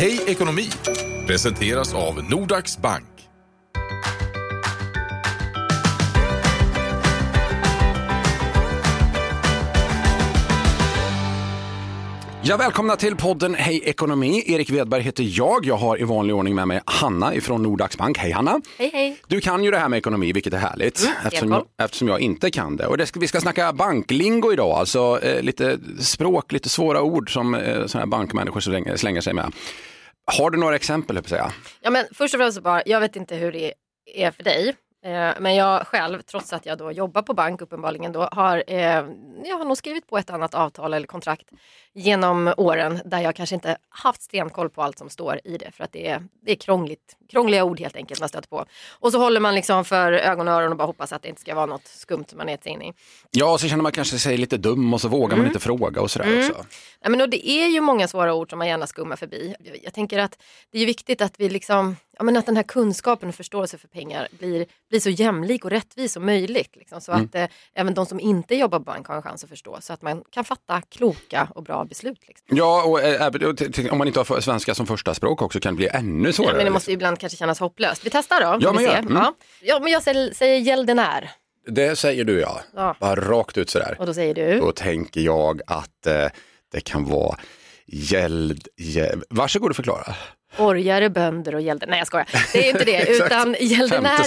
Hej ekonomi presenteras av Nordax Bank. Ja, välkomna till podden Hej Ekonomi. Erik Wedberg heter jag. Jag har i vanlig ordning med mig Hanna ifrån Nordax Bank. Hej Hanna! Hej hej! Du kan ju det här med ekonomi, vilket är härligt. Mm, eftersom, jag, eftersom jag inte kan det. Och det ska, vi ska snacka banklingo idag, alltså eh, lite språk, lite svåra ord som eh, såna här bankmänniskor slänger, slänger sig med. Har du några exempel, jag säga? Ja, men först och främst bara, jag vet inte hur det är för dig. Eh, men jag själv, trots att jag då jobbar på bank uppenbarligen då, har, eh, jag har nog skrivit på ett annat avtal eller kontrakt genom åren där jag kanske inte haft stenkoll på allt som står i det för att det är, det är krångligt, krångliga ord helt enkelt man stöter på. Och så håller man liksom för ögon och öron och bara hoppas att det inte ska vara något skumt man är sig in i. Ja, så känner man kanske sig lite dum och så vågar Mm. man inte fråga och sådär också. Nej, men och det är ju många svåra ord som man gärna skummar förbi. Jag, jag tänker att det är viktigt att vi liksom, ja, men att den här kunskapen och förståelse för pengar blir, blir så jämlik och rättvis som möjligt. Liksom, så att eh, även de som inte jobbar på bank har en chans att förstå. Så att man kan fatta kloka och bra beslut. Liksom. Ja, och eh, om man inte har svenska som första språk också kan det bli ännu Ja, svårare. men det måste ju ibland kanske kännas hopplöst. Vi testar då. Ja, men se. Mm. Ja. ja, men jag säger, säger gäldenär. Det säger du ja, Ja. bara rakt ut sådär. Och då säger du? Då tänker jag att eh, det kan vara gäld... gäld. Varsågod och förklara. Borgare, bönder och gäldenär. Nej jag skojar. Det är inte det. Utan gäldenär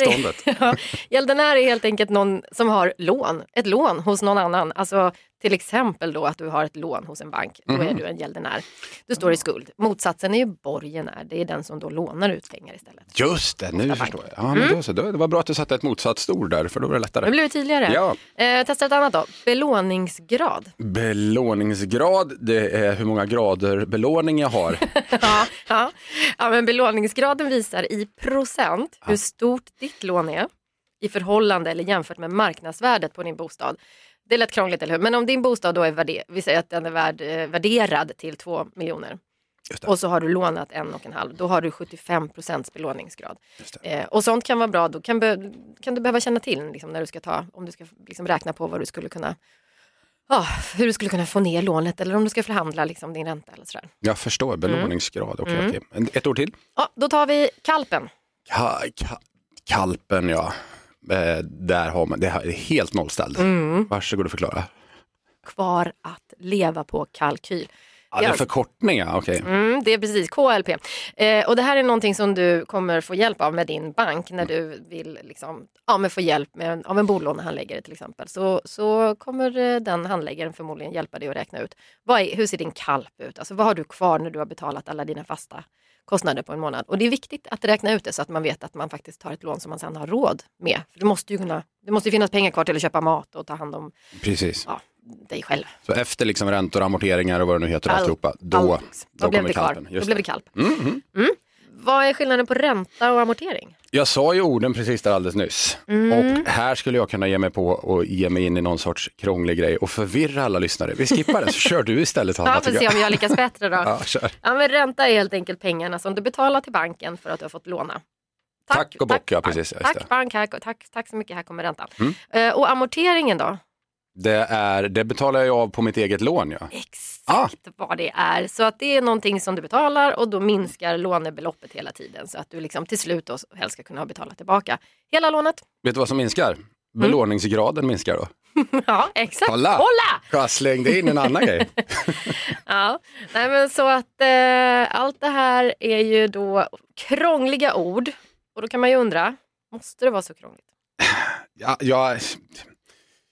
ja, gäldenär är helt enkelt någon som har lån. Ett lån hos någon annan. Alltså till exempel då att du har ett lån hos en bank. Då Mhm. är du en gäldenär. Du står i skuld. Motsatsen är ju borgenär. Det är den som då lånar ut pengar istället. Just det, nu förstår jag. Ja, men då, så, då, det var bra att du satte ett motsatsord där, för då var det Nu lättare. blir det tydligare. Ja. Eh, testa ett annat då. Belåningsgrad. Belåningsgrad, det är hur många grader belåning jag har. ja, ja. Ja, men belåningsgraden visar i procent hur stort ditt lån är i förhållande eller jämfört med marknadsvärdet på din bostad. Det är lätt krångligt, eller hur? Men om din bostad då är värde, vi säger att den är värd, eh, värderad till 2 miljoner och så har du lånat en och en halv, då har du 75 procents belåningsgrad. Eh, och sånt kan vara bra, då kan, be, kan du behöva känna till liksom, när du ska ta, om du ska liksom, räkna på vad du skulle kunna Ja, hur du skulle kunna få ner lånet eller om du ska förhandla liksom, din ränta eller sådär. Jag förstår, belåningsgrad. Okej, Mm. okej. En- Ett ord till. Ja, då tar vi kalpen. Ka, ka, kalpen, ja. Eh, där har man, det är helt nollställd. Mm. Varsågod och förklara. Kvar att leva på kalkyl. Ja, det är Ja. förkortning, ja. Okej. Mm, det är precis KLP. Eh, och det här är någonting som du kommer få hjälp av med din bank när du vill liksom, ja, men få hjälp med, av en bolånehandläggare till exempel. Så, så kommer eh, den handläggaren förmodligen hjälpa dig att räkna ut vad är, hur ser din kalp ut? Alltså vad har du kvar när du har betalat alla dina fasta kostnader på en månad? Och det är viktigt att räkna ut det så att man vet att man faktiskt tar ett lån som man sen har råd med. För det måste ju kunna, det måste finnas pengar kvar till att köpa mat och ta hand om Precis. ja, dig själv. Så efter liksom räntor, amorteringar och vad det nu heter, Allt- alltihopa, då, Allt. då, Då, blev det kalpen. Då blev det. kalp. Mm, mm. Vad är skillnaden på ränta och amortering? Jag sa ju orden precis där alldeles nyss. Mm. Och här skulle jag kunna ge mig på och ge mig in i någon sorts krånglig grej och förvirra alla lyssnare. Vi skippar det, så kör du istället Hanna. Ja, tycker se om jag lyckas bättre då. Ja, kör. Ja, men ränta är helt enkelt pengarna som du betalar till banken för att du har fått låna. Tack och bock, ja, bank. precis, Tack bank, här, tack, tack så mycket, här kommer räntan. Mm. Eh, och amorteringen då? Det, är, det betalar jag av på mitt eget lån. Ja. Exakt vad det är. Så att det är någonting som du betalar och då minskar lånebeloppet hela tiden så att du liksom till slut då helst ska kunna betala tillbaka hela lånet. Vet du vad som minskar? Belåningsgraden minskar då. ja, exakt. Kolla! Kolla! Jag slängde in en annan grej. Ja, nej men så att eh, allt det här är ju då krångliga ord och då kan man ju undra, måste det vara så krångligt? Ja, jag,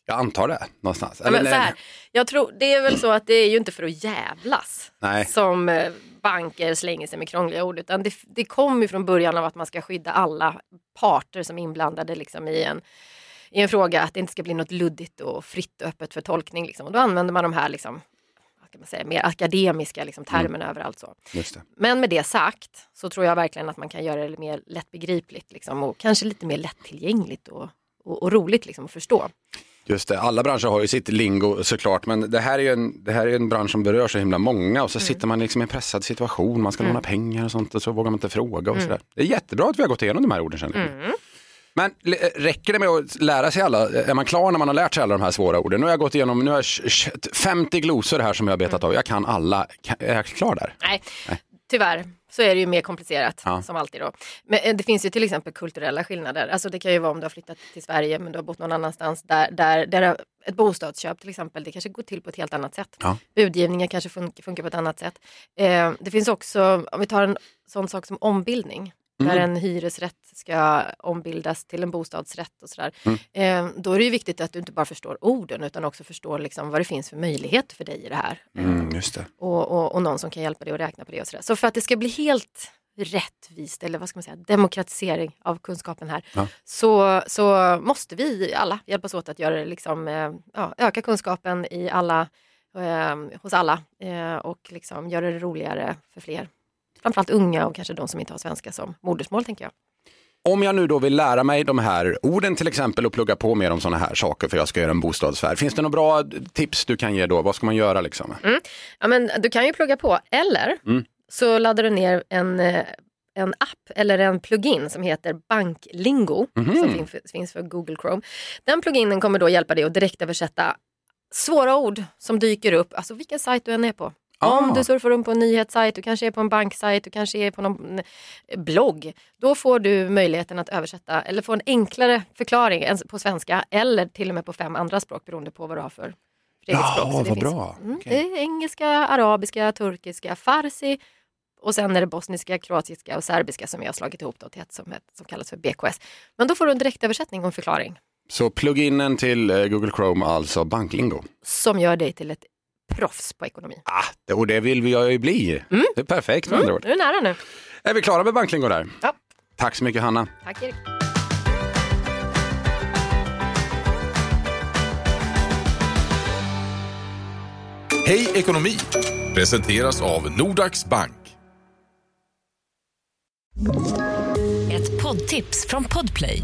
jag antar det någonstans. Men Eller så här, jag tror, det är väl så att det är ju inte för att jävlas Nej. som eh, banker slänger sig med krångliga ord utan det, det kommer ju från början av att man ska skydda alla parter som är inblandade liksom, i, en, i en fråga, att det inte ska bli något luddigt och fritt och öppet för tolkning. Liksom. Och då använder man de här liksom, man säga, mer akademiska liksom, termerna överallt. Så. Men med det sagt så tror jag verkligen att man kan göra det mer lättbegripligt liksom, och kanske lite mer lättillgängligt och, och, och roligt liksom, att förstå. Just det, alla branscher har ju sitt lingo såklart, men det här är ju en, det här är en bransch som berör så himla många och så sitter man liksom i en pressad situation, man ska låna pengar och sånt och så vågar man inte fråga och sådär. Det är jättebra att vi har gått igenom de här orden känner jag. Men l- räcker det med att lära sig alla, är man klar när man har lärt sig alla de här svåra orden? Nu har jag gått igenom, nu har jag sh- sh- 50 glosor här som jag har betat av, jag kan alla, är jag klar där? Nej. Tyvärr så är det ju mer komplicerat Ja. som alltid då. Men eh, det finns ju till exempel kulturella skillnader. Alltså det kan ju vara om du har flyttat till Sverige men du har bott någon annanstans där, där, där ett bostadsköp till exempel, det kanske går till på ett helt annat sätt. Ja. Budgivningar kanske fun- funkar på ett annat sätt. Eh, det finns också, om vi tar en sån sak som ombildning, Mm. där en hyresrätt ska ombildas till en bostadsrätt och sådär. Mm. Eh, då är det ju viktigt att du inte bara förstår orden utan också förstår liksom vad det finns för möjligheter för dig i det här. Mm, just det. och, och, och någon som kan hjälpa dig att räkna på det och sådär. Så för att det ska bli helt rättvist eller vad ska man säga, demokratisering av kunskapen här Ja. så, så måste vi alla hjälpas åt att göra det liksom, eh, ja, öka kunskapen i alla, eh, hos alla eh, och liksom göra det roligare för fler. Framförallt unga och kanske de som inte har svenska som modersmål tänker jag. Om jag nu då vill lära mig de här orden till exempel och plugga på mer om sådana här saker för jag ska göra en bostadsaffär. Finns det några bra tips du kan ge då? Vad ska man göra liksom? Ja, men du kan ju plugga på eller Mm. så laddar du ner en, eh, en app eller en plugin som heter Banklingo Mhm. som finns för, finns för Google Chrome. Den pluginen kommer då hjälpa dig att direktöversätta svåra ord som dyker upp, alltså vilken sajt du än är på. Ah. Om du surfar runt på en nyhetssajt, du kanske är på en banksajt, du kanske är på någon blogg. Då får du möjligheten att översätta eller få en enklare förklaring på svenska eller till och med på fem andra språk beroende på vad du har för eget Jaha, språk. Så vad bra. Mm, Okej. Det är engelska, arabiska, turkiska, farsi och sen är det bosniska, kroatiska och serbiska som jag har slagit ihop då till ett som, som kallas för BKS. Men då får du en direktöversättning och en förklaring Så pluginen till eh, Google Chrome, alltså banklingo. som gör dig till ett proffs på ekonomi. Ah, och det vill vi ju bli. Det är perfekt med andra ord. Du är nära nu. Är vi klara med banklingo där? Ja. Tack så mycket Hanna. Tack Erik. Hej ekonomi presenteras av Nordax Bank. Ett poddtips från Podplay.